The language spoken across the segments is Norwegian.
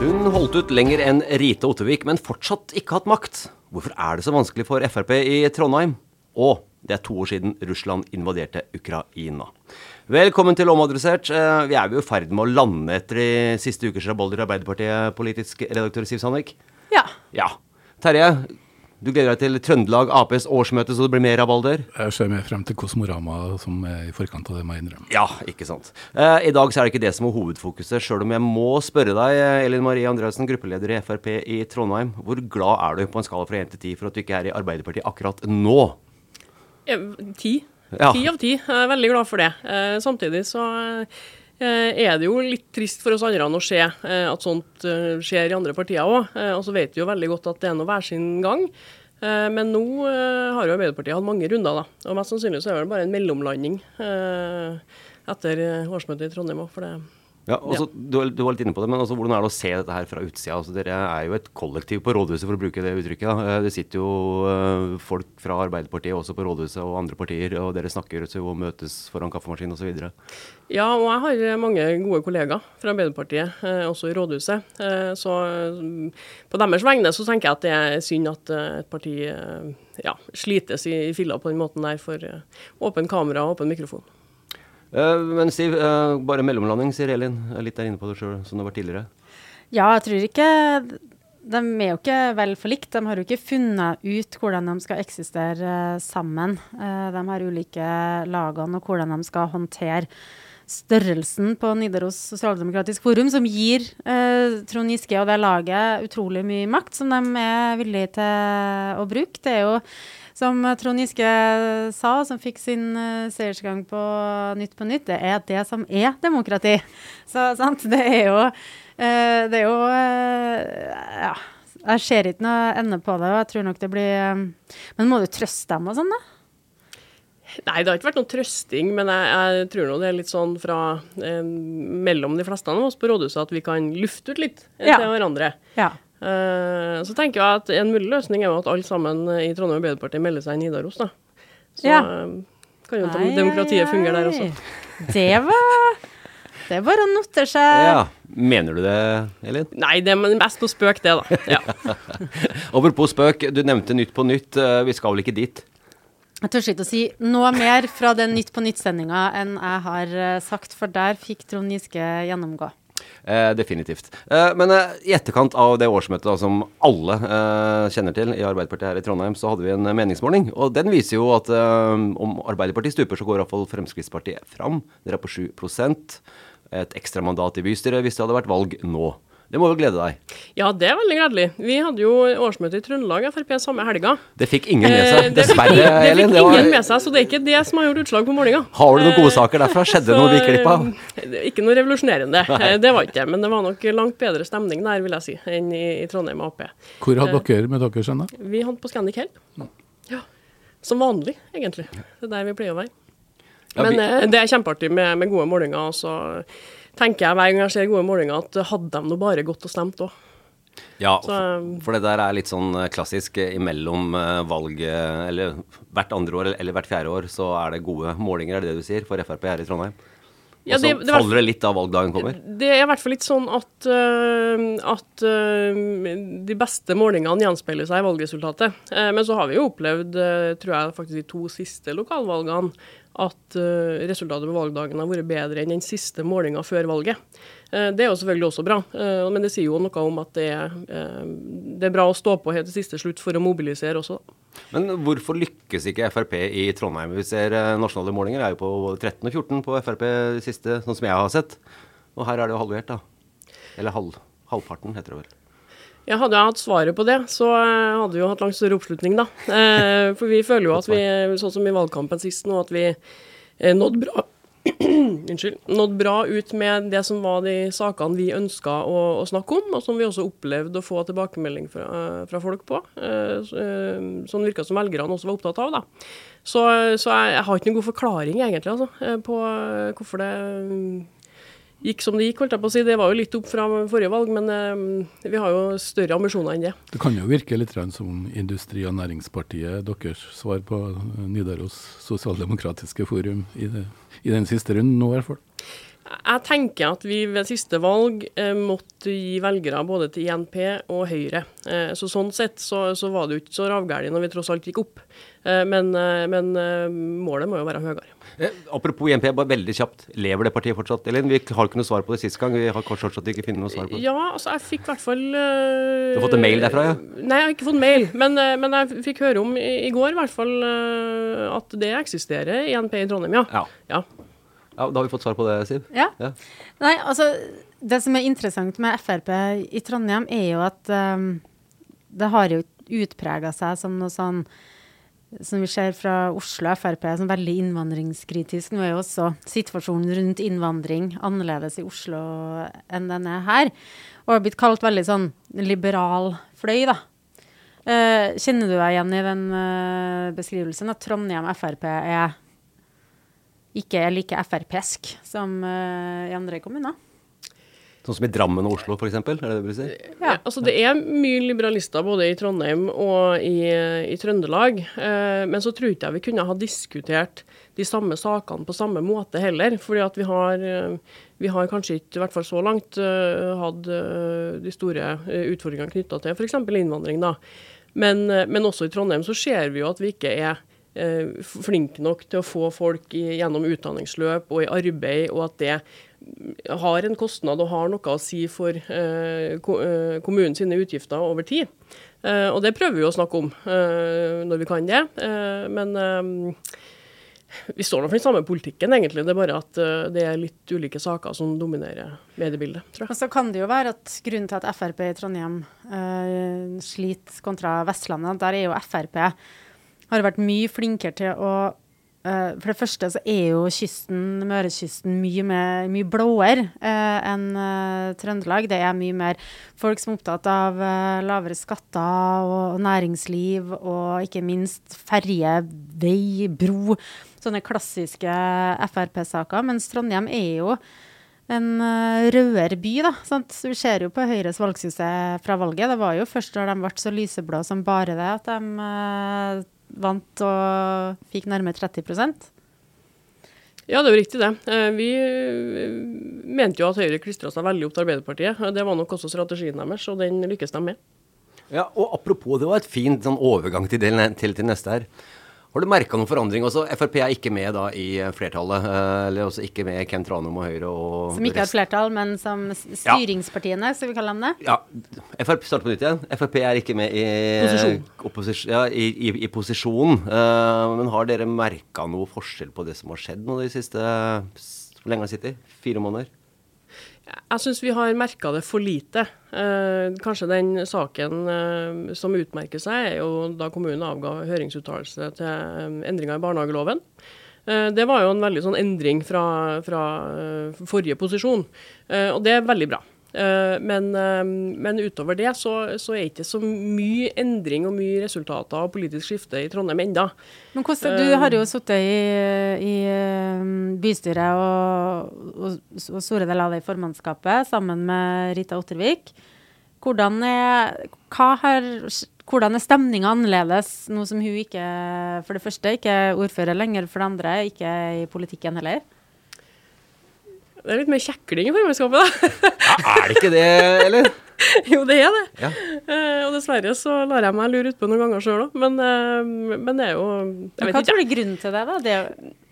Hun holdt ut lenger enn Rite Ottervik, men fortsatt ikke hatt makt. Hvorfor er det så vanskelig for Frp i Trondheim? Og det er to år siden Russland invaderte Ukraina. Velkommen til Omadressert. Eh, Vi er jo i ferd med å lande etter de siste ukers rabalder i Arbeiderpartiet, politisk redaktør Siv Sandvik. Ja. Ja. Terje, du gleder deg til Trøndelag Aps årsmøte, så det blir mer rabalder? Jeg ser mer frem til Kosmorama som er i forkant av det, må jeg innrømme. Ja, ikke sant. Eh, I dag så er det ikke det som er hovedfokuset, sjøl om jeg må spørre deg, eh, Elin Marie Andreassen, gruppeleder i Frp i Trondheim. Hvor glad er du på en skala fra 1 til 10 for at du ikke er i Arbeiderpartiet akkurat nå? Eh, Ti. Av ti. Jeg er veldig glad for det. Eh, samtidig så eh, er det jo litt trist for oss andre å se eh, at sånt skjer i andre partier òg. Og så vet vi jo veldig godt at det er nå hver sin gang. Men nå har jo Arbeiderpartiet hatt mange runder, da. Og mest sannsynlig så er det bare en mellomlanding etter årsmøtet i Trondheim òg, for det Ja, også, du, du var litt inne på det, men altså, hvordan er det å se dette her fra utsida? Altså, dere er jo et kollektiv på rådhuset, for å bruke det uttrykket. Da. Eh, Det sitter jo eh, folk fra Arbeiderpartiet også på rådhuset og andre partier, og dere snakker og møtes foran kaffemaskin osv. Ja, og jeg har mange gode kollegaer fra Arbeiderpartiet, eh, også i rådhuset. Eh, så mm, på deres vegne så tenker jeg at det er synd at eh, et parti eh, ja, slites i, i filla på den måten der for eh, åpen kamera og åpen mikrofon. Eh, Men Siv, eh, bare mellomlanding, sier Elin. Litt der inne på det sjøl, som det vært tidligere. Ja, jeg tror ikke De er jo ikke vel forlikt. De har jo ikke funnet ut hvordan de skal eksistere eh, sammen. De har ulike lagene og hvordan de skal håndtere størrelsen på Nidaros sosialdemokratisk forum, som gir Trond Giske og det laget utrolig mye makt, som de er villige til å bruke. Det er jo som Trond Giske sa, som fikk sin eh, seiersgang på Nytt på Nytt, det er det som er demokrati. Så sant, det er jo eh, Det er jo eh, Ja. Jeg ser ikke noe ende på det, og jeg tror nok det blir Men må du trøste dem og sånn, da? Nei, det har ikke vært noen trøsting, men jeg, jeg tror nå det er litt sånn fra eh, mellom de fleste av oss på rådhuset at vi kan lufte ut litt Ja. til hverandre. Ja. Eh, så tenker jeg at en mulig løsning er jo at alle sammen i Trondheim Arbeiderparti melder seg i Nidaros, da. Så Ja. eh, kan jo demokratiet fungere der også. Det var Det er bare å notere seg. Ja, Mener du det, Elin? Nei, det er mest på spøk, det, da. Ja. Apropos spøk, du nevnte Nytt på Nytt. Eh, Vi skal vel ikke dit? Jeg tør ikke å si noe mer fra den Nytt på Nytt-sendinga enn jeg har sagt, for der fikk Trond Giske gjennomgå. Eh, definitivt. Eh, men eh, i etterkant av det årsmøtet da, som alle eh, kjenner til i Arbeiderpartiet her i Trondheim, så hadde vi en meningsmåling. Og den viser jo at eh, om Arbeiderpartiet stuper, så går iallfall Fremskrittspartiet fram. Dere er på 7% Et ekstra mandat i bystyret hvis det hadde vært valg nå. Det må jo glede deg. Ja, det er veldig gledelig. Vi hadde jo årsmøte i Trøndelag Frp samme helga. Det fikk ingen med Eh, seg, det fikk Det fikk Det var- ingen med seg, så det er ikke det som har gjort utslag på målinga. Har du noen gode Eh, saker derfra? Skjedde det noe vi gikk glipp av? eh, Ikke noe revolusjonerende, Nei. det var ikke det. Men det var nok langt bedre stemning der, vil jeg si, enn i, i Trondheim Ap. Hvor hadde dere med dere ennå? Vi hadde på Scandic Hell. Ja. Som vanlig, egentlig. Det er der vi pleier å være. Ja, Men vi- det er kjempeartig med, med gode målinger. Og så tenker jeg hver gang jeg ser gode målinger, at hadde de nå bare gått og stemt òg. Ja, Så, for, for det der er litt sånn eh, klassisk eh, imellom valget eh, Eller hvert andre år eller, hvert fjerde år så er det gode målinger, er det det du sier, for Frp her i Trondheim? Ja, Og så faller det litt da valgdagen kommer? Det er i hvert fall litt sånn at, at de beste målingene gjenspeiler seg i valgresultatet. Men så har vi jo opplevd, tror jeg faktisk de to siste lokalvalgene, at øh, resultatet på valgdagen har vært bedre enn den siste målinga før valget. Eh, det er jo selvfølgelig også bra, eh, men det sier jo noe om at det er, eh, det er bra å stå på helt til siste slutt for å mobilisere også. Men hvorfor lykkes ikke Frp i Trondheim? Vi ser eh, nasjonale målinger er jo på 13 og 14 på Frp siste, sånn som jeg har sett. Og her er det jo halvert, da. Eller halv, halvparten, heter det vel. Ja, hadde jeg hatt svaret på det, så eh, hadde vi jo hatt langt større oppslutning, da. Eh, for vi føler jo at vi, sånn som i valgkampen sist nå, at vi eh, nådde bra Unnskyld. Nådd bra ut med det som var de sakene vi ønska å, å snakke om, og som vi også opplevde å få tilbakemelding fra, fra folk på. Sånn virka som velgerne også var opptatt av. da. Så, så jeg, jeg har ikke noen god forklaring egentlig altså, på hvorfor det gikk som det gikk, holdt jeg på å si. Det var jo litt opp fra forrige valg, men eh, vi har jo større ambisjoner enn det. Det kan jo virke litt som Industri- og Næringspartiet, deres svar på Nidaros sosialdemokratiske forum i, det, i den siste runden nå, i hvert fall. Jeg tenker at vi ved siste valg eh, måtte gi velgere både til INP og Høyre. Eh, så Sånn sett så, så var det jo ikke så ravgærent når vi tross alt gikk opp. Eh, men eh, men eh, målet må jo være høyere. Eh, apropos INP, bare veldig kjapt. Lever det partiet fortsatt, Elin? Vi har ikke noe svar på det sist gang. Vi har kanskje fortsatt ikke funnet noe svar på det. Ja, altså jeg fikk i hvert fall Du har fått en mail derfra, ja? Nei, jeg har ikke fått mail. Men, men jeg fikk høre om i, i går i hvert fall at det eksisterer INP i Trondheim, ja. Ja. ja. Ja. Da har vi fått svar på det, Siv. Ja. Ja. Nei, altså Det som er interessant med Frp i Trondheim, er jo at um, det har jo utprega seg som noe sånn som vi ser fra Oslo Frp, som veldig innvandringskritisk. Nå er jo også situasjonen rundt innvandring annerledes i Oslo enn den er her. Og har blitt kalt veldig sånn liberal fløy, da. Eh, kjenner du deg igjen i den eh, beskrivelsen at Trondheim Frp er ikke er like Frp-esk som eh, i andre kommuner? Sånn som i Drammen og Oslo, f.eks.? Er det det du sier? si? Ja, altså Det er mye liberalister både i Trondheim og i, i Trøndelag. Eh, men så tror ikke jeg vi kunne ha diskutert de samme sakene på samme måte heller. fordi at vi har, eh, vi har kanskje ikke, i hvert fall så langt, eh, hatt de store utfordringene knytta til f.eks. innvandring. da. Men, men også i Trondheim så ser vi jo at vi ikke er flinke nok til å få folk gjennom utdanningsløp og i arbeid, og at det har en kostnad og har noe å si for eh, eh, kommunen sine utgifter over tid. Eh, og det prøver vi å snakke om eh, når vi kan det. Eh, men eh, vi står nå for den samme politikken, egentlig. Det er bare at eh, det er litt ulike saker som dominerer mediebildet, tror jeg. Og så kan det jo være at grunnen til at Frp i Trondheim eh, sliter kontra Vestlandet, der er jo Frp har vært mye flinkere til å Uh, For det første så er jo kysten, Mørekysten mye, mer, mye blåere uh, enn uh, Trøndelag. Det er mye mer folk som er opptatt av lavere skatter og næringsliv, og ikke minst ferje, vei, bro. Sånne klassiske Frp-saker. Mens Trondheim er jo en rødere by, da. Sant? Du ser jo på Høyres valgsuksess fra valget. Det var jo først da de ble så lyseblå som bare det, at de vant og fikk nærmere 30% Ja, det er jo riktig det. Eh, Vi eh, mente jo at Høyre klistra seg veldig opp til Arbeiderpartiet. Det var nok også strategien deres, og den lykkes de med. Ja, og apropos, det var et fint sånn overgang til, til, til neste her. Har du merka noen forandring også? Frp er ikke med da i flertallet. eh, Eller også ikke med Ken Tranum og Høyre og Som ikke har et flertall, men som styringspartiene, styringspartiene, skal vi kalle dem det. Ja, FRP starter på nytt igjen. Frp er ikke med i Posisjon. opposis- Ja, i, i, i posisjon. Uh, men har dere merka noe forskjell på det som har skjedd nå de siste Hvor lenge har dere sittet? Fire måneder? Jeg syns vi har merka det for lite. Eh, kanskje den saken eh, som utmerker seg, er jo da kommunen avga høringsuttalelse til eh, endringer i barnehageloven. Eh, det var jo en veldig sånn endring fra, fra eh, forrige posisjon, eh, og det er veldig bra. Eh, Men, eh, men utover det så, så er det ikke så mye endring og mye resultater av politisk skifte i Trondheim enda. Men hvordan, du har jo sittet i, i eh, bystyret og, og, og store deler av det i formannskapet sammen med Rita Ottervik. Hvordan er, har, hvordan er stemninga annerledes nå som hun ikke for det første ikke er ordfører lenger, for det andre ikke er i politikken heller? Det er litt mer kjekling i formannskapet, da. Ja, er det ikke det, eller? jo, det er det. Ja. Uh, og dessverre så lar jeg meg lure utpå noen ganger sjøl òg, men, uh, men det er jo Jeg vet Hva ikke. tror du er grunnen til det, da? Det,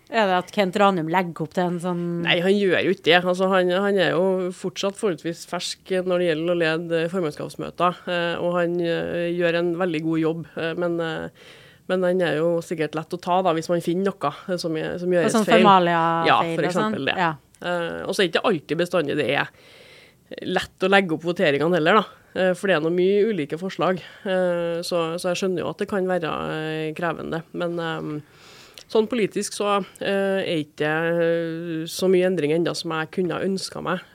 er det at Kent Ranum legger opp til en sånn Nei, han gjør jo ikke det. Altså, han, han er jo fortsatt forholdsvis fersk når det gjelder å lede formannskapsmøter, eh, og han gjør en veldig god jobb. men, men den er jo sikkert lett å ta da, hvis man finner noe som, som gjøres sånn formalia-feil Ja, og for sånn? eksempel det. Ja. Eh, og så er det ikke alltid bestandig det er lett å legge opp voteringene heller, da. Eh, for det er noe mye ulike forslag. Eh, så, så jeg skjønner jo at det kan være krevende. Men sånn politisk så er ikke eh, så mye endring ennå som jeg kunne ønska meg.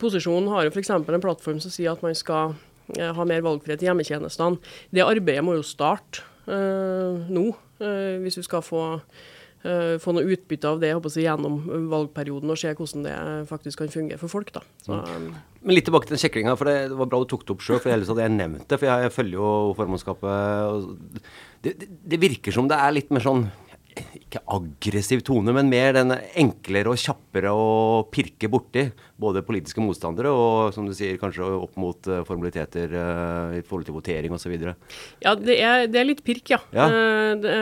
Posisjonen har jo f.eks. en plattform som sier at man skal ha mer valgfrihet i hjemmetjenestene. Det arbeidet må jo starte nå, hvis vi skal få få noe utbytte av det håper jeg, gjennom valgperioden og se hvordan det faktisk kan fungere for folk. Da. Så, mm. Men litt tilbake til den sjeklinga, for det, det var bra du tok det opp sjøl. For ellers hadde jeg nevnt det, for jeg, følger jo formannskapet. Det, det, det virker som det er litt mer sånn ikke aggressiv tone, men mer den enklere og kjappere å pirke borti. Både politiske motstandere og som du sier, kanskje opp mot eh, formaliteter uh, i forhold til votering osv. ja, det er, det er litt pirk, ja. Ja. Uh, det,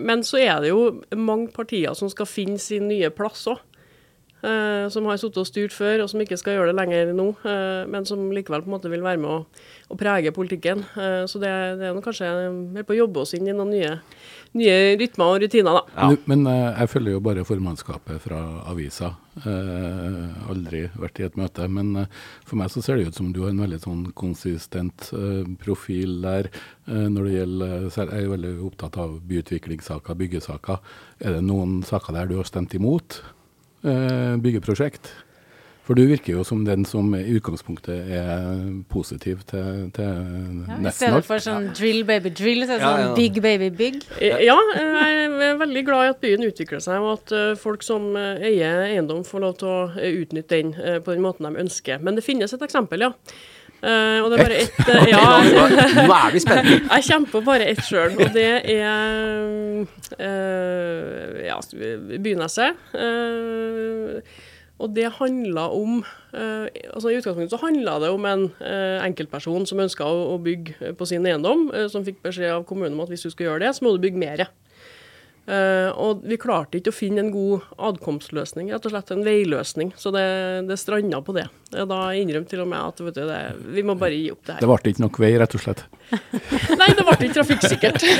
men så er det jo mange partier som skal finne sin nye plass òg. som har sittet og styrt før, og som ikke skal gjøre det lenger nå. men som likevel på en måte vil være med å, å prege politikken. Eh, så det, det er noe, kanskje mer på å jobbe oss inn i noen nye, nye rytmer og rutiner, da. Men, men eh, jeg følger jo bare formannskapet fra avisa. Eh, aldri vært i et møte. Men eh, for meg så ser det ut som du har en veldig sånn konsistent eh, profil der. eh, når det gjelder, Jeg er jo veldig opptatt av byutviklingssaker, byggesaker. Er det noen saker der du har stemt imot eh, byggeprosjekt? For du virker jo som den som i utgangspunktet er positiv til, til Ja, I stedet for sånn drill baby drill, så er det Ja, sånn ja. big baby big. Ja, jeg er veldig glad i at byen utvikler seg, og at eh, folk som eh, eier eiendom, får lov til å eh, utnytte den på den måten de ønsker. Men det finnes et eksempel, ja. Uh, og det er bare ett Uh, ja, Nå er vi spente. Jeg kjemper bare ett sjøl, og det er uh, ja, Byneset. Eh, og det handla om eh, altså I utgangspunktet så handla det om en eh, enkeltperson som ønska å, å bygge på sin eiendom, eh, som fikk beskjed av kommunen om at hvis du skal gjøre det, så må du bygge mer. Eh, og vi klarte ikke å finne en god adkomstløsning, rett og slett en veiløsning. Så det, det stranda på det. Eh, Da innrømte til og med at vet du, det, vi må bare gi opp det her. Det ble ikke nok vei, rett og slett. Nei, det ble ikke trafikksikkert.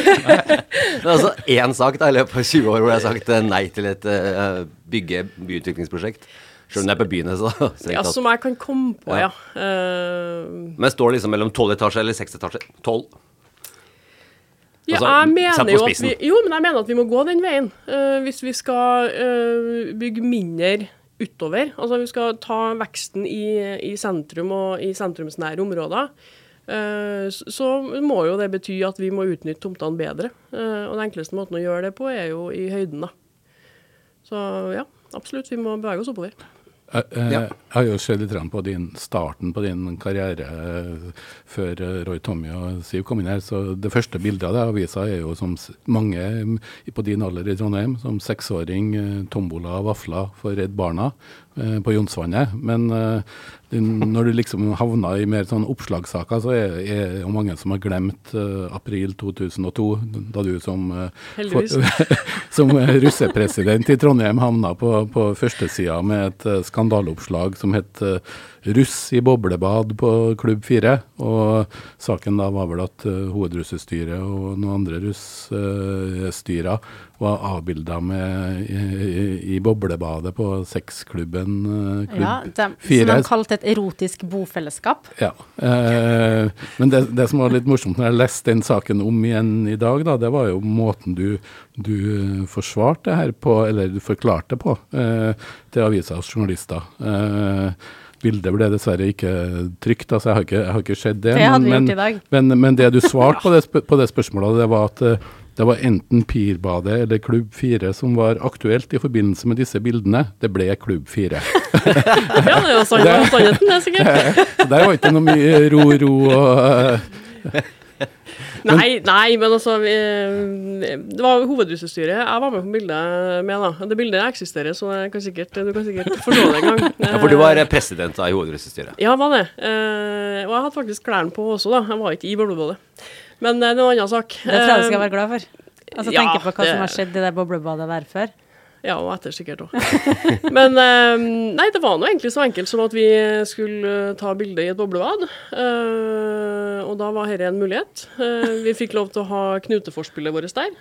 Det er altså én sak da, i løpet av 20 år hvor jeg har sagt eh, nei til et eh, bygge byutviklingsprosjekt. Selv om det er på byen. Så, Ja, som jeg kan komme på, Ja. ja. Uh, Men står liksom mellom 12-etasje eller 6-etasje? 12. ja, Altså, jeg mener jo at vi, jo, men jeg mener at vi må gå den veien. Uh, hvis vi skal uh, bygge mindre utover. Altså vi skal ta veksten i, i sentrum og i sentrumsnære områder. Uh, så- må jo det bety at vi må utnytte tomtene bedre. Og den enkleste måten å gjøre det på, er jo i høyden, da. Så ja, absolutt. Vi må bevege oss oppover. Jeg, eh, Ja. jeg har jo sett litt på din, starten på din karriere eh, før eh, Roy Tommy og Siv kom inn her. så Det første bildet av det avisa er jo som mange mm, på din alder i Trondheim, som seksåring, eh, tombola og vafler for Redd Barna eh, på Jonsvannet. Men eh, når du liksom havna i mer sånn oppslagssaker, så er det jo mange som har glemt uh, april 2002, da du som uh, som eh, russepresident i Trondheim havna på, på førstesida med et uh, skandaleoppslag som het russ i boblebad på Klubb 4. Og saken da var vel at hovedrussestyret og noen andre russestyrer var avbilda med i, i, i, boblebadet på sexklubben Klubb ja, de, 4. Som de kalte et erotisk bofellesskap? Ja. Eh, men det, det, som var litt morsomt når jeg leste den saken om igjen i dag, da, det var jo måten du, du forsvarte her på, eller du forklarte på, eh, til avisas journalister. Eh, Bildet ble dessverre ikke trykt, altså jeg har ikke, jeg har ikke sett det. Det men, dag. Men, men det du svarte på, det, på det spørsmålet, det var at eh, det var enten Pirbadet eller Klubb 4 som var aktuelt i forbindelse med disse bildene. Det ble Klubb 4. ja, det er jo sannheten, det, sikkert. Der var ikke noe mye ro-ro og Nei, nei, men altså vi, Det var hovedrusestyret jeg var med på bildet med, da. Det bildet eksisterer, så kan sikkert, du kan sikkert forstå det en gang. ja, For du var president i hovedrusestyret? Ja, var det. Eh, og jeg hadde faktisk klærne på også, da. Jeg var ikke i boblebadet. Men det er en annen sak. Det tror jeg du skal være glad for. Altså ja, Tenke på hva det... som har skjedd i det boblebadet der før. Ja, og etter sikkert òg. Men um, nei, det var nå egentlig så enkelt som at vi skulle uh, ta bilde i et boblebad. Og da var dette en mulighet. Uh, vi fikk lov til å ha knuteforspillet vårt der.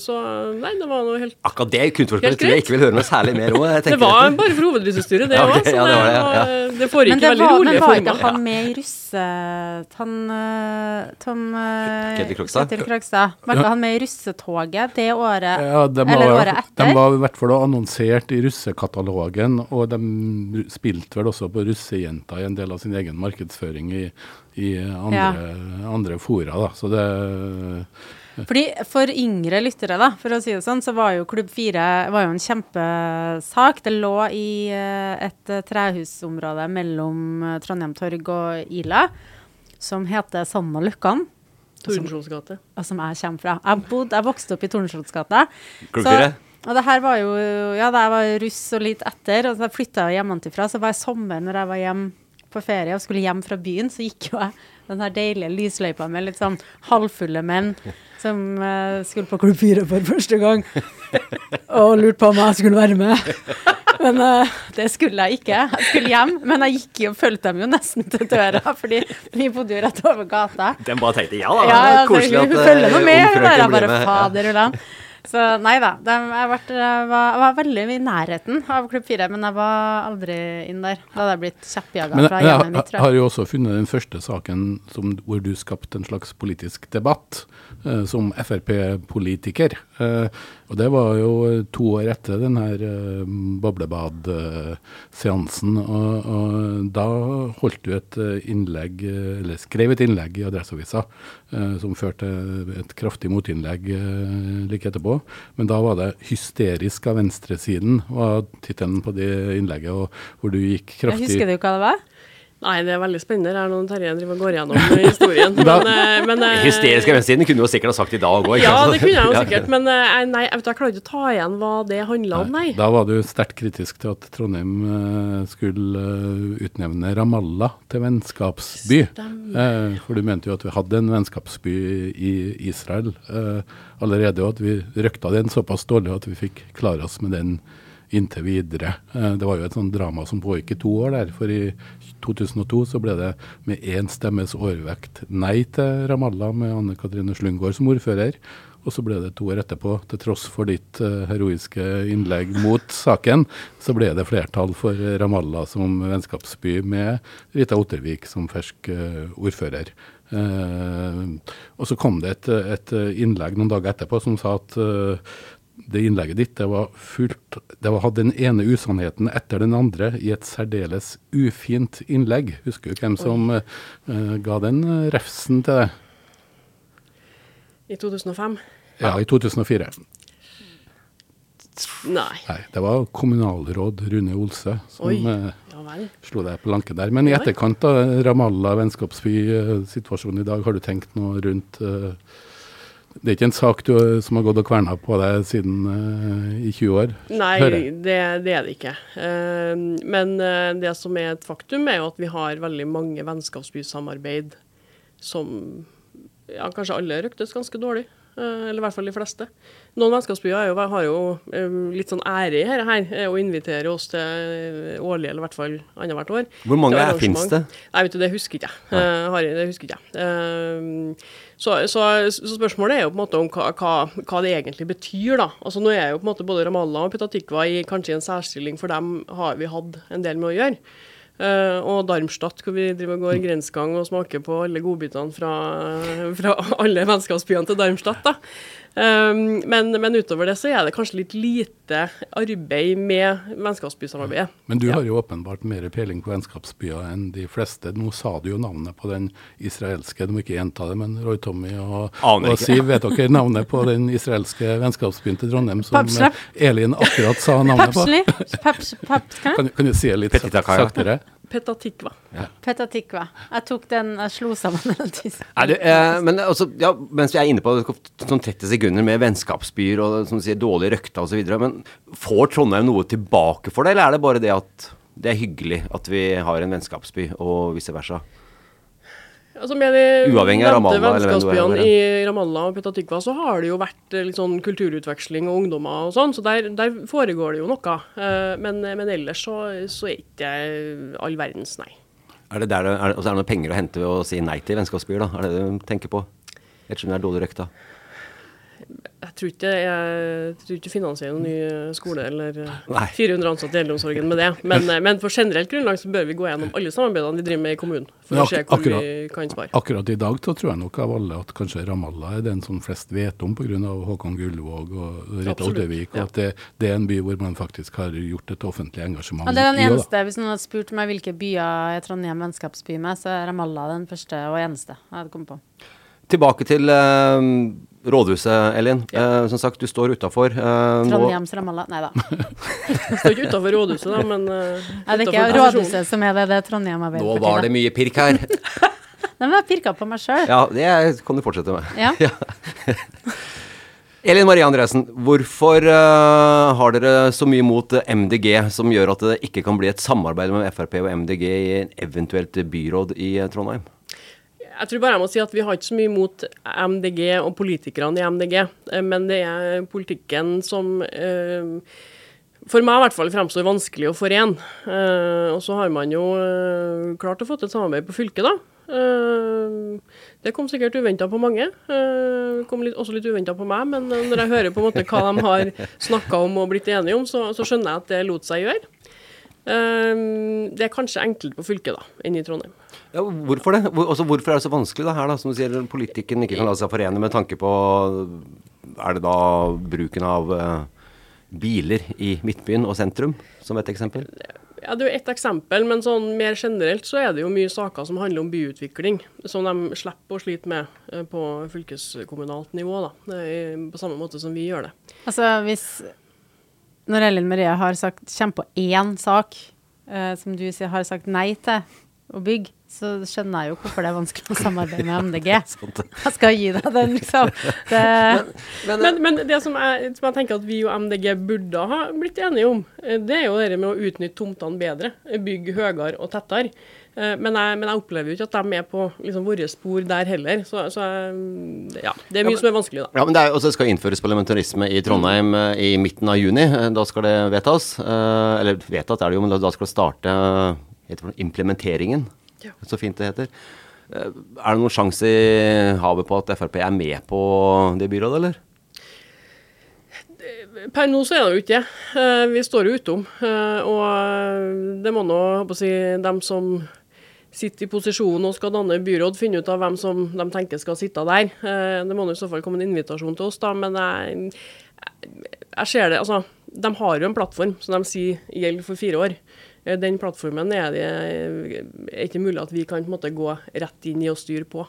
så nei, det var noe helt Akkurat det knuteforspillet tror jeg ikke vil høre noe særlig mer om. Det var bare for hovedrusestyret, det òg. Okay, ja, det, det, ja. det, foregikk veldig rolig. Men var ikke han med i russe... Han Tom Ketil Krogstad? Ketil Krogstad. Var ikke han med i russetoget det året? Ja, de var, eller året etter? De var i hvert fall annonsert i russekatalogen, og de spilte vel også på russejenta i en del av sin egen markedsføring i, i andre, ja. andre, fora. Da. Så det fordi For yngre lyttere, da, for å si det sånn, så var jo Klubb 4 var jo en kjempesak. Det lå i eh, et trehusområde mellom eh, Trondheim Torg og Ila som heter Sand og Løkkan. Tordenskiolds gate. Som jeg kommer fra. Jeg, bodde, jeg vokste opp i Tordenskiolds gate. Klubb 4? Og det her var jo Ja, da jeg var russ og litt etter, og så flytta jeg hjemmefra, så var jeg sommer når jeg var hjemme på ferie og skulle hjem fra byen, så gikk jo jeg den her deilige lysløypa med litt sånn halvfulle menn som uh, skulle på Klubb 4 for første gang. og lurte på om jeg skulle være med. Men uh, det skulle jeg ikke. Jeg skulle hjem, men jeg gikk jo, fulgte dem jo nesten til døra, fordi vi bodde jo rett over gata. Den bare tenkte ja da, ja, koselig at hun følger noe med. Hun bare, bare fader ullan. Så nei da. jeg, vært, jeg, var, jeg, var, veldig i nærheten av Klubb 4, men jeg var aldri inn der. Da hadde jeg blitt kjeppjaga fra hjemmet mitt. Jeg har jo også funnet den første saken som, hvor du skapte en slags politisk debatt eh, som Frp-politiker. Eh, og det var jo to år etter den her eh, boblebadseansen. Og, og da holdt du et innlegg, eller skrev et innlegg i Adresseavisa eh, som førte et kraftig motinnlegg eh, like etterpå. Men da var det 'Hysterisk av venstresiden' var tittelen på det innlegget, hvor du gikk kraftig Jeg husker du hva det var? Nei, det er veldig spennende. Det er noen Terje driver og går gjennom historien. Men, eh, men eh, Hysterisk venstresiden kunne du sikkert ha sagt i dag òg. Ja, det kunne jeg jo sikkert. Men eh, nei, jeg, vet, jeg klarer ikke å ta igjen hva det handla om, nei. Da var du sterkt kritisk til at Trondheim skulle utnevne Ramallah til vennskapsby. Stemmer. For du mente jo at vi hadde en vennskapsby i Israel allerede, og at vi røkta den såpass dårlig at vi fikk klare oss med den inntil videre. Det var jo et sånt drama som pågikk i to år der. For i 2002 så ble det med én stemmes overvekt nei til Ramallah med Anne Katrine Slungård som ordfører. Og så ble det to år etterpå, til tross for ditt uh, heroiske innlegg mot saken, så ble det flertall for Ramallah som vennskapsby med Rita Ottervik som fersk uh, ordfører. Uh, og så kom det et, et, innlegg noen dager etterpå som sa at det innlegget ditt det var fullt Det var, hadde den ene usannheten etter den andre i et særdeles ufint innlegg. Husker du hvem som uh, ga den uh, refsen til deg? I 2005? Ja, i 2004. Nei. Nei. Det var kommunalråd Rune Olse som uh, ja, slo deg på lanken der. Men i etterkant av Ramallah vennskapsby-situasjonen i dag, har du tenkt noe rundt uh, det er ikke en sak du, som har gått og kverna på deg siden uh, i 20 år? Nei, det, det, er det ikke. Uh, men uh, det som er et faktum, er jo at vi har veldig mange vennskapsbysamarbeid som ja, kanskje alle ryktes ganske dårlig. eller i hvert fall de fleste. Noen vennskapsbyer er jo, har jo eh, litt sånn ære i dette her, eh, og inviterer oss til eh, årlig, eller i hvert fall annethvert år. Hvor mange er, finnes det? Nei, vet du, det husker ikke jeg. Eh, Harry, det husker ikke jeg. Eh, så, så, så spørsmålet er jo på en måte om hva, hva, hva det egentlig betyr, da. Altså Nå er jo på en måte både Ramallah og Petatikva i kanskje en særstilling, for dem har vi hatt en del med å gjøre. Uh, og Darmstadt, hvor vi driver og går grensgang og smaker på alle godbitene fra, fra alle vennskapsbyene til Darmstadt. da. Um, men, men utover det så er det kanskje litt lite arbeid med vennskapsbysamarbeidet. Men du har jo åpenbart mer peiling på vennskapsbyer enn de fleste. Nå sa du jo navnet på den israelske, du må ikke gjenta det, men Roy Tommy og, og. Siv, vet dere navnet på den israelske vennskapsbyen til Trondheim som Papslap. eh, Elin akkurat sa navnet på? Pepsli? Peps, peps. Kan, kan du si det litt saktere? Petatikva. Petatikva. Jeg tok den, jeg slo sammen den tyske. Eh, men altså, ja, mens vi er inne på sånn 30 sekunder med vennskapsbyer og som sier, dårlig røkta osv., men får Trondheim noe tilbake for det, eller er det bare det at det er hyggelig at vi har en vennskapsby, og vice versa? Altså Med de Uavhengig av Ramallah, vennskapsbyene i Ramallah og Petatikva, så har det jo vært eh, litt sånn kulturutveksling og ungdommer og sånn, så der, der foregår det jo noe. Eh, Men, men ellers så, så er ikke all verdens, nei. Er det, der, er, altså, er det noen penger å hente ved å si nei til vennskapsbyer, da? Er det det du tenker på? Ettersom det er dårlig røkta. Jeg tror ikke jeg tror ikke finansierer noen ny skole eller eh, Nei. 400 ansatte i eldreomsorgen med det. Men, eh, men på generelt grunnlag så bør vi gå gjennom alle samarbeidene vi driver med i kommunen, for Men å se hvor hvor vi kan spare. Akkurat i dag så tror jeg nok av alle at kanskje Ramallah er den som flest vet om pga. Håkon Gullvåg og Rita Oddevik, og ja. at det, det er en by hvor man faktisk har gjort et offentlig engasjement. Ja, det er den eneste, Hvis noen hadde spurt meg hvilke byer er Trondheim vennskapsby med, så er Ramallah den første og eneste jeg hadde kommet på. Tilbake til eh, rådhuset, Elin. Eh, som sagt, du står utafor. Eh, Trondheims Ramallah Nei da. Det står ikke utafor rådhuset, da, men uh, Er det ikke rådhuset som er det, det er Trondheim nå var det mye pirk her. Nei, men jeg pirka på meg sjøl. Ja, det kan du fortsette med. Ja. Elin Marie Andresen, hvorfor uh, har dere så mye mot eh, MDG som gjør at det ikke kan bli et samarbeid med Frp og MDG i en eventuelt byråd i eh, Trondheim? Jeg tror bare jeg må si at vi har ikke så mye mot MDG og politikerne i MDG, eh, men det er politikken som eh, for meg i hvert fall fremstår vanskelig å forene. Eh, og så har man jo klart å få til samarbeid på fylket, da. Det kom sikkert uventa på mange. det kom litt, også litt uventa på meg, men når jeg hører på en måte hva de har snakka om og blitt enige om, så, så skjønner jeg at det lot seg gjøre. Det er kanskje enklere på fylket da, enn i Trondheim. Ja, hvorfor det? Hvor, også, hvorfor er det så vanskelig det her, da? Som du sier, politikken ikke kan la seg forene med tanke på Er det da bruken av eh, biler i Midtbyen og sentrum, som et eksempel? Ja, Det er jo ett eksempel, men sånn mer generelt så er det jo mye saker som handler om byutvikling, som de slipper å slite med eh, på fylkeskommunalt nivå. da, er På samme måte som vi gjør det. Altså, hvis Når Ellen Marie har sagt kommer på én sak eh, som du sier har sagt nei til å bygg, så skjønner jeg jo hvorfor det er vanskelig å samarbeide med MDG. Jeg skal gi deg den, liksom. Det, Men, men det som jeg, som jeg tenker at vi og MDG burde ha blitt enige om, eh, det er jo det med å utnytte tomtene bedre. Bygge høyere og tettere. Eh, Men jeg, men jeg opplever jo ikke at de er på liksom, våre spor der heller. Så, så ja, det er mye som er vanskelig, da. Ja, men det er, også skal innføres parlamentarisme i Trondheim eh, i midten av juni. Eh, Da skal det vedtas. Eh, eller vedtatt er det jo, men da, skal det starte eh, implementeringen. Ja. Så fint det heter. Eh, er det noen sjanse i havet på at Frp er med på det byrådet, eller? Per nå så er det jo ikke det. Eh, Vi står jo utom. eh, Og det må nå, si, dem som sitter i posisjon og skal danne byråd, finne ut av hvem som de tenker skal sitte der. Eh, Det må nå i så fall komme en invitasjon til oss, da. Men jeg, jeg ser det Altså, de har jo en plattform som de sier gjelder for fire år. Eh, Den plattformen er det er ikke mulig at vi kan måte gå rett inn i og styre på.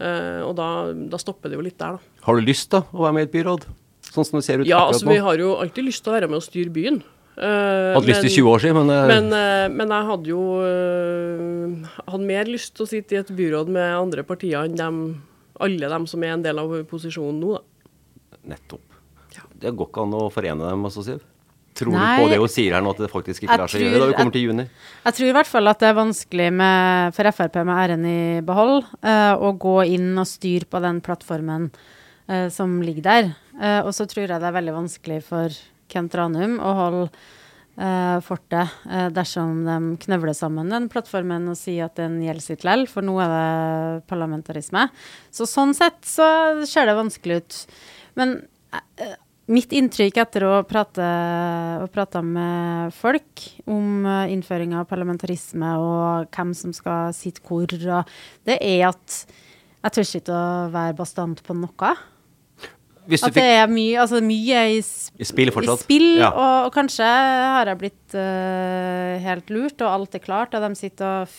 Eh, Og da, da stopper det jo litt der, da. Har du lyst da å være med i et byråd? Sånn som det ser ut Ja, altså nå. vi har jo alltid lyst til å være med og styre byen. Uh, Hatt lyst til 20 år siden, men, eh, Men, uh, men jeg hadde jo uh, hadde mer lyst til å sitte i et byråd med andre partier enn dem, alle dem som er en del av posisjonen nå, da. nettopp. Det går ikke an å forene dem, altså, Siv? Tror Nei. du på det hun sier her nå, at det faktisk ikke Jeg lar seg gjøre da vi kommer kommer til juni? Jeg tror i hvert fall at det er vanskelig med, for Frp med æren i behold uh, å gå inn og styre på den plattformen uh, som ligger der. Uh, og så tror jeg det er veldig vanskelig for Kent Ranum å holde fortet dersom de knøvler sammen den plattformen og sier at den gjelder sitt lell, for nå er det parlamentarisme. Så sånn sett så ser det vanskelig ut. Men mitt inntrykk etter å prate, å prate med folk om uh, innføring av parlamentarisme og hvem som skal sitte hvor, det er at jeg tør ikke å være bastant på noe. At det er mye, altså mye i, sp I spill? I spill, Ja. og, og kanskje har jeg blitt uh, helt lurt, og alt er klart, og de sitter og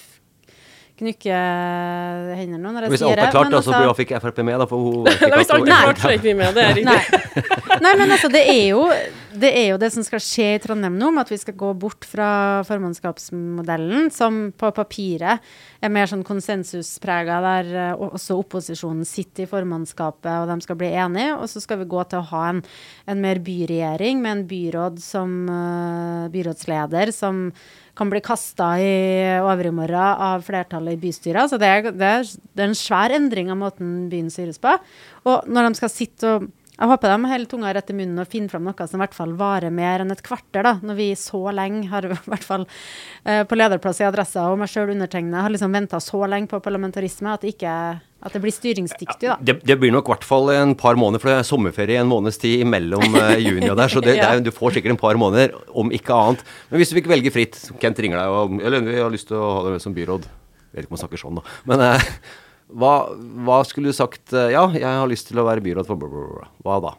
knykker hendene nå når jeg Hvis sier alt er det. klart, men da, så altså- fikk Frp med, da, for hun ikke hvis alt er klart, så er ikke vi med. Det er riktig. Nei. Nei, men altså, det er, jo, det er jo det som skal skje i Trondheim nå, med at vi skal gå bort fra formannskapsmodellen, som på papiret er mer sånn konsensusprega, der eh, også opposisjonen sitter i formannskapet, og de skal bli enige. Og så skal vi gå til å ha en, en mer byregjering med en byråd som eh, byrådsleder som kan bli kasta i overmorgen av flertallet i bystyret. Så det er, det, er, en svær endring av måten byen styres på. Og når de skal sitte og Jeg håper de holder tunga rett i munnen og finner fram noe som i hvert fall varer mer enn et kvarter, da. Når vi så lenge har, i hvert fall eh, på lederplass i Adressa og meg sjøl undertegna har liksom venta så lenge på parlamentarisme at det ikke at det blir styringsdyktig, da. Det, det blir nok i hvert fall en par måneder, for det er sommerferie en måneds tid mellom eh, juni og der. Så det, det er, du får sikkert en par måneder, om ikke annet. Men hvis du fikk velge fritt, Kent ringer deg og Eller vi har lyst til å ha deg med som byråd. Jeg vet ikke om han snakker sånn, da. Men eh, hva, hva skulle du sagt eh, Ja, jeg har lyst til å være byråd for blablabla. Hva da?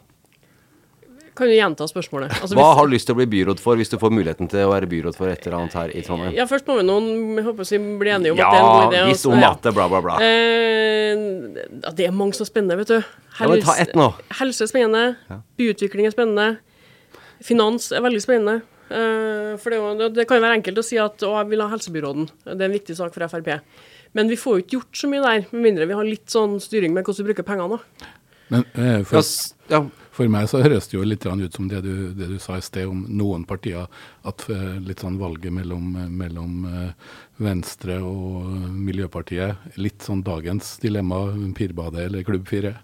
Kan du gjenta spørsmålet? Altså, Hva hvis- har du lyst til å bli byråd for hvis du får muligheten til å være byråd for et eller annet her i Trondheim? Ja, først må vi noen jeg håper å si, bli enige om Ja, at det er en god idé. Ja, hvis så- om at det bla, bla, bla. Eh, ja, det er mange som er spennende, vet du. Ja, ta ett nå. Helse er spennende. Byutvikling er spennende. Finans er veldig spennende. Eh, for det, jo- det, kan jo være enkelt å si at å, jeg vil ha helsebyråden. Det er en viktig sak for Frp. Men vi får jo ikke gjort så mye der, med mindre vi har litt sånn styring med hvordan vi bruker pengene. Men eh, for, ja, ja, for meg så høres det jo litt ut som det du, det du sa i sted om noen partier, at eh, litt sånn valget mellom, eh, mellom eh, Venstre og Miljøpartiet, litt sånn dagens dilemma, Pirbadet eller Klubb 4.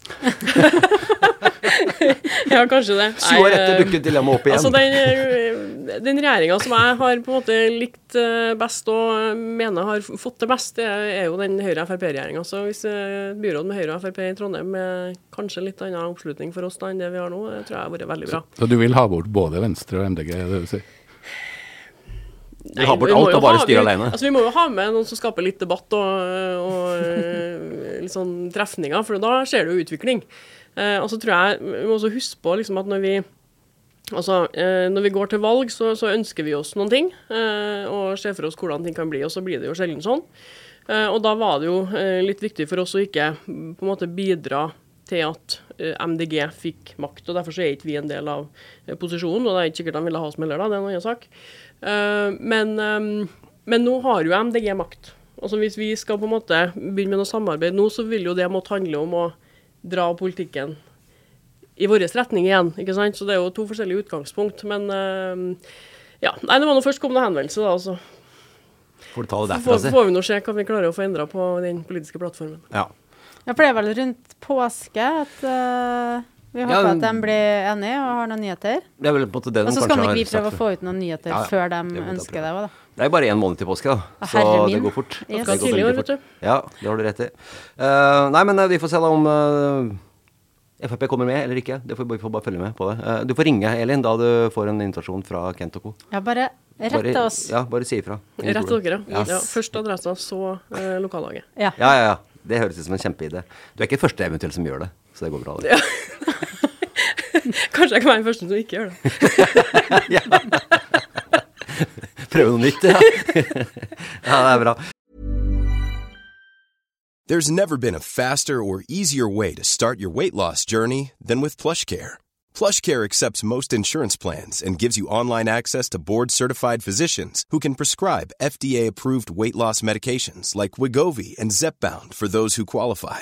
Ja, kanskje det. 20 år etter dukket dukker dilemmaet opp igjen. Altså, den, eh, den regjeringa som jeg har på en måte likt eh, best og mener har fått det best, det er jo den Høyre-Frp-regjeringa. Så hvis byrådet byråd med Høyre og Frp i Trondheim med kanskje litt annen oppslutning for oss da enn det vi har nå, det tror jeg har vært veldig bra. Så du vil ha bort både Venstre og MDG, er det du sier? Du har bort alt og bare styre alene. Altså, vi må jo ha med noen som skaper litt debatt og, og eh, litt sånn trefninger, for da skjer det jo utvikling. Eh, og så tror jeg vi må også huske på liksom, at når vi Altså, eh, Når vi går til valg, så, så ønsker vi oss noen ting, eh, og ser for oss hvordan ting kan bli, og så blir det jo sjelden sånn. Eh, og da var det jo eh, litt viktig for oss å ikke på en måte bidra til at MDG fikk makt, og derfor så er ikke vi en del av posisjonen, og det er ikke sikkert de ville ha oss med heller, det er en annen sak. Eh, men, eh, men nå har jo MDG makt. Altså Hvis vi skal på en måte begynne med noe samarbeid nå, så vil jo det måtte handle om å dra politikken i vår retning igjen. ikke sant? Så det er jo to forskjellige utgangspunkt. Men eh, ja, nei, det må nå først komme noen henvendelse, da. Så Får du ta det får, derfra, si. får vi nå se hva vi klarer å få endra på den politiske plattformen. Ja. Ja, for det er vel rundt påske at eh, vi håper ja, at de blir enige og har noen nyheter. Det er vel på en måte det de Og så skal ikke vi prøve å få ut noen nyheter Ja, ja. før de Det ønsker det òg, da. Det er jo bare én måned til påske, da. Så det går fort. Yes. Det går år, fort. Ja, det har du rett i. Uh, nei, men uh, vi får se da om uh, Frp kommer med eller ikke. Det får, vi får bare følge med på det. Uh, du får ringe, Elin, da du får en invitasjon fra Kent og co. Ja, bare rett Bare- oss. Ja, bare si ifra. Rett til dere, ja. Ja. Først adressa, så eh, lokallaget. Ja. Ja, ja, ja. Det høres ut som en kjempeidé. Du er ikke første eventuelt som gjør det, så det går bra. Det. Kanskje jeg kan være den første som ikke gjør det. Prøve noe nytt, ja. ja, det er bra. There's never been a faster or easier way to start your weight loss journey than with PlushCare. PlushCare accepts most insurance plans and gives you online access to board-certified physicians who can prescribe FDA-approved weight loss medications like Wigovi and Zepbound for those who qualify.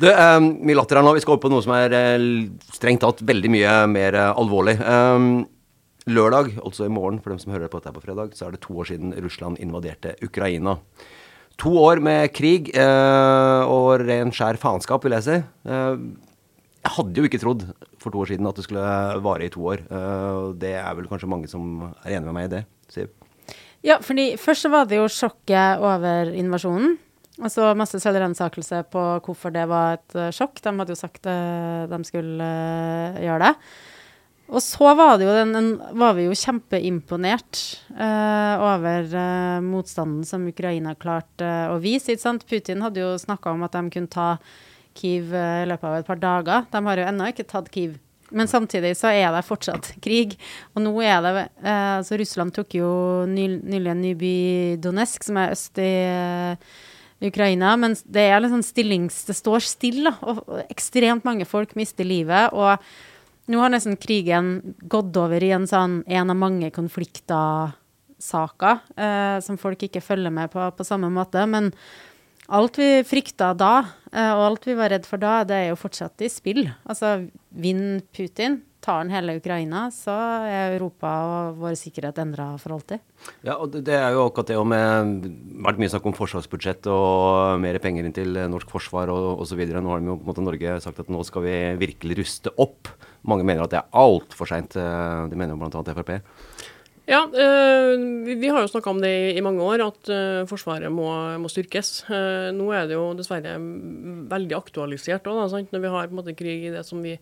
Det er mye latter her nå. Vi skal over på noe som er eh, strengt tatt veldig mye mer eh, alvorlig. Um, lørdag, altså i morgen for dem som hører på dette på fredag, så er det to år siden Russland invaderte Ukraina. To år med krig eh, og ren skjær faenskap, vil jeg si. Eh, jeg hadde jo ikke trodd for to år siden at det skulle vare i to år. Eh, det er vel kanskje mange som er enig med meg i det, Siv? Ja, fordi først så var det jo sjokket over invasjonen. Altså masse selvransakelse på hvorfor det var et uh, sjokk. De hadde jo sagt uh, de skulle uh, gjøre det. Og så var, den, en, var vi jo kjempeimponert over motstanden som Ukraina klarte å vise. ikke sant? Putin hadde jo snakka om at de kunne ta Kiev i løpet av et par dager. De har jo ennå ikke tatt Kiev. Men samtidig så er det fortsatt krig. Og nå er det altså Russland tok jo nylig en ny by, Donetsk, som er øst i Ukraina, men det er liksom stillings... Det står stille, og, ekstremt mange folk mister livet. Og nå har nesten krigen gått over i en sånn en av mange konflikter-saker eh, som folk ikke følger med på på samme måte. Men alt vi frykta da, eh, og alt vi var redd for da, det er jo fortsatt i spill. Altså, vinner Putin, tar han hele Ukraina, så er Europa og vår sikkerhet endra for alltid. Ja, og det er jo akkurat det med vært mye snakk om forsvarsbudsjett og mer penger inn til norsk forsvar og osv. Nå har de jo på en måte Norge sagt at nå skal vi virkelig ruste opp. Mange mener at det er altfor seint. Det mener jo bl.a. Frp. Ja, øh, vi, har jo snakka om det i, mange år, at øh, Forsvaret må, må styrkes. Uh, nå er det jo dessverre veldig aktualisert da, når vi har måte krig i det som vi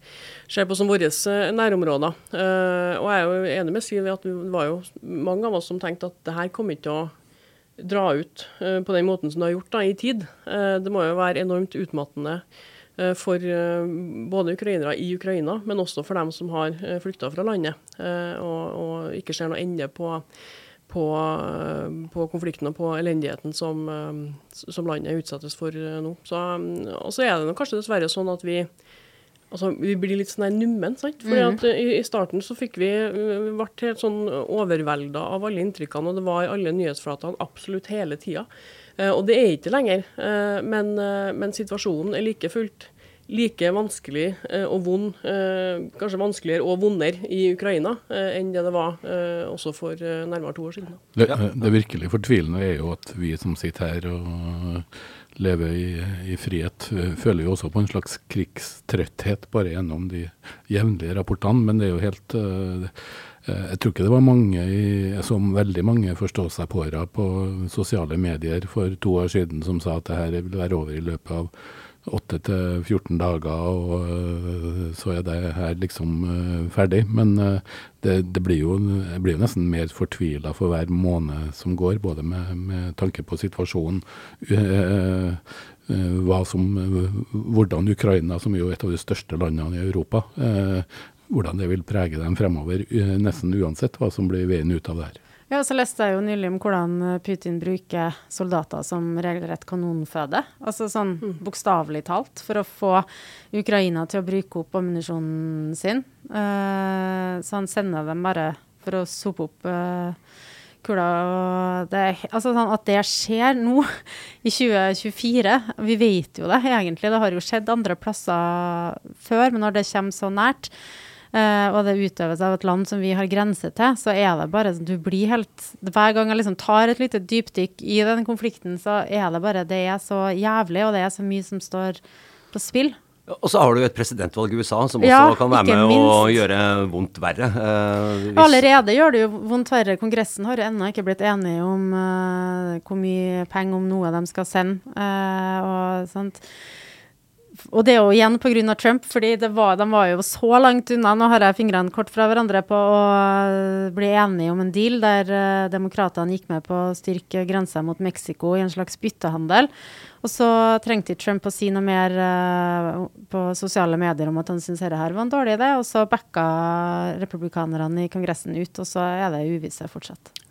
ser på som våre nærområder. Og jeg er jo enig med Siv i at det var jo mange av oss som tenkte at det her kommer ikke til å dra ut på den måten som det har gjort da, i tid. det må jo være enormt utmattende Eh, for eh, både ukrainere i Ukraina, men også for dem som har eh, flykta fra landet og, og, ikke ser noe ende på, på, på, konflikten og på elendigheten som, som landet utsettes for nå. Så, og så er det kanskje dessverre sånn at vi Altså, vi blir litt sånn nummen. sant? Fordi mm. at i, i, starten så fikk vi ble helt sånn overvelda av alle inntrykkene, og det var i alle nyhetsflatene absolutt hele tida. Eh, og det er ikke lenger. Eh, men, eh, men situasjonen er like fullt like vanskelig og vond, kanskje vanskeligere og vondere i Ukraina enn det det var også for nærmere to år siden. Det, det virkelig fortvilende er jo at vi som sitter her og lever i, i, frihet, føler jo også på en slags krigstrøtthet bare gjennom de jevnlige rapportene. Men det er jo helt Eh, jeg tror ikke det var mange, som veldig mange forståsegpåere på sosiale medier for to år siden som sa at det her vil være over i løpet av 8 til 14 dager, og eh, så er det her liksom eh, ferdig. Men det, det blir, jo, blir, jo, nesten mer fortvila for hver måned som går, både med, med tanke på situasjonen, som, hvordan Ukraina, som er jo et av de største landene i Europa, hvordan det vil prege dem fremover, nesten uansett hva som blir veien ut av det her. Ja, så leste jeg jo nylig om hvordan Putin bruker soldater som regelrett kanonføde. Altså sånn bokstavelig talt, for å få Ukraina til å bruke opp ammunisjonen sin. Uh, så han sender dem bare for å sope opp uh, kula. Og det, altså sånn at det skjer nå, i 2024 Vi vet jo det egentlig, det har jo skjedd andre plasser før, men når det kommer så nært, eh, og det utøves av et land som vi har grense til, så er det bare Du blir helt Hver gang jeg liksom tar et lite dypdykk i den konflikten, så er det bare Det er så jævlig, og det er så mye som står på spill. Og så har du et presidentvalg i USA som også Ja, kan være med å minst. gjøre vondt verre. Eh, Allerede gjør det jo vondt verre. Kongressen har jo ennå ikke blitt enige om eh, hvor mye penger om noe de skal sende. eh, og, sånt. Og det er jo igjen pga. Trump, fordi var, de var jo så langt unna. Nå har jeg fingrene kort fra hverandre på å eh, bli enige om en deal der uh, demokratene gikk med på å styrke grensa mot Mexico i en slags byttehandel. Og så trengte Trump å si noe mer uh, på sosiale medier om at han syntes dette var en dårlig idé, og så backa republikanerne i Kongressen ut, og så er det uvisse fortsatt.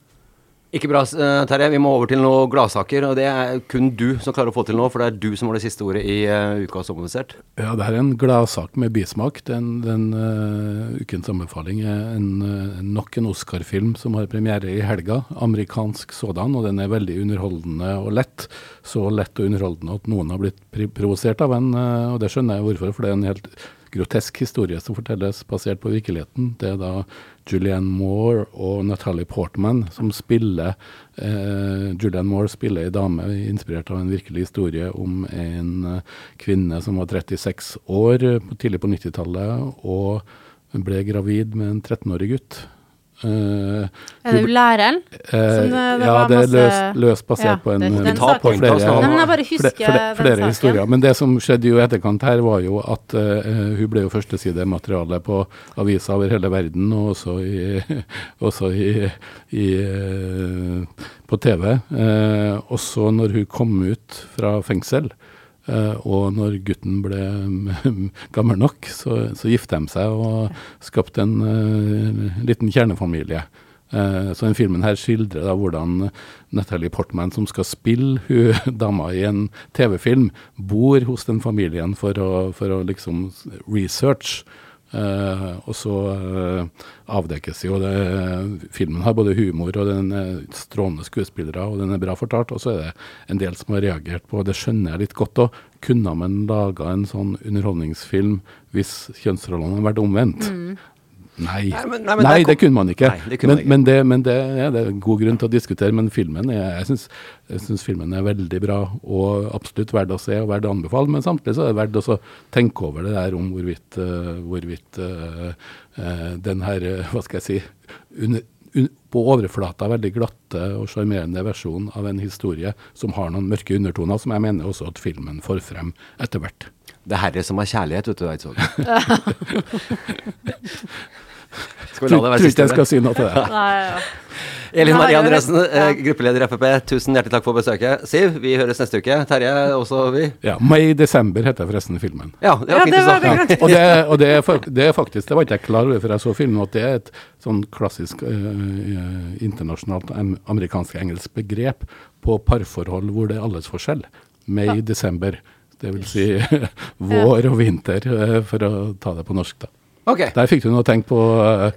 Ikke bra, eh, Terje. Vi må over til noen gladsaker. Og det er kun du som klarer å få til noe, for det er du som har det siste ordet i uh, Ukas Oppmobilisert. Ja, det er en gladsak med bismak. Den, den uh, ukens anbefaling er en, uh, nok en Oscar-film som har premiere i helga. Amerikansk sådan, og den er veldig underholdende og lett. Så lett og underholdende at noen har blitt provosert av uh, og det skjønner jeg hvorfor, for det er en helt grotesk historie som fortelles basert på virkeligheten. Det er da Julianne Moore og Natalie Portman som spiller eh, Julianne Moore spiller ei dame inspirert av en virkelig historie om en eh, kvinne som var 36 år tidlig på 90-tallet og ble gravid med en 13-årig gutt. Eh, Er det jo læreren? Uh, Som det- det ja, det er løst, løs basert Ja, på en Vi tar på flere, flere, historier. Men det som skjedde jo i etterkant her, var jo at uh, hun ble jo førstesidemateriale på aviser over hele verden, og også i, også i, i eh, på TV. Eh, også når hun kom ut fra fengsel. Eh, og når gutten ble mm, gammel nok, så, så gifta de seg og skapte en uh, liten kjernefamilie. Eh, så den filmen her skildrer da hvordan Natalie Portman, som skal spille hun dama i en TV-film, bor hos den familien for å, for å liksom research. Eh, og så eh, avdekkes jo det Filmen har både humor og den er strålende skuespillere, og den er bra fortalt. Og så er det en del som har reagert på, og det skjønner jeg litt godt òg, kunne man laga en sånn underholdningsfilm hvis kjønnsrollene hadde vært omvendt? Mm. Nei, Nei, men- nei, nei, men der kom- det kunne man ikke. Nei, det kunne men, ikke. men, det, men det, ja, det er god grunn til å diskutere. Men filmen er, jeg syns, jeg syns filmen er veldig bra og absolutt verdt å se og verdt å anbefale. Men samtidig så er det verdt å tenke over det der om hvorvidt, uh, hvorvidt uh, uh, den her, hva skal jeg si, under, på overflata veldig glatte og sjarmerende versjon av en historie som har noen mørke undertoner, som jeg mener også at filmen får frem etter hvert. Det er herre som har kjærlighet, vet du, Eidsvåg. Skal vi la det være Tror ikke jeg skal si noe til det. Nei, ja. Elin Marie Andresen, eh, gruppeleder i Frp, tusen hjertelig takk for besøket. Siv, vi høres neste uke. Terje, også vi. Ja, Mai desember heter forresten filmen. Ja, det var Ja, fint det du sa. det og det, og det, er, det er faktisk, det var ikke jeg klar over før jeg så filmen, at det er et sånn klassisk eh, internasjonalt amerikansk engelsk begrep på parforhold hvor det er alles forskjell. May, desember. Det vil si vår og vinter, eh, for å ta det på norsk, da. Ok. Der fikk du noe å tenke på. eh,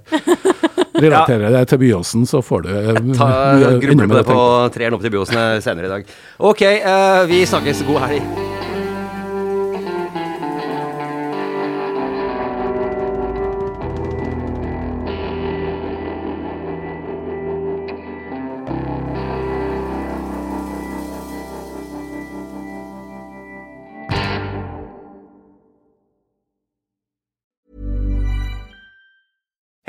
Relatere det til Byåsen, så får du eh, Ta Grubler på det på treeren opp til Byåsen eh, senere i dag. Ok, vi snakkes. God helg.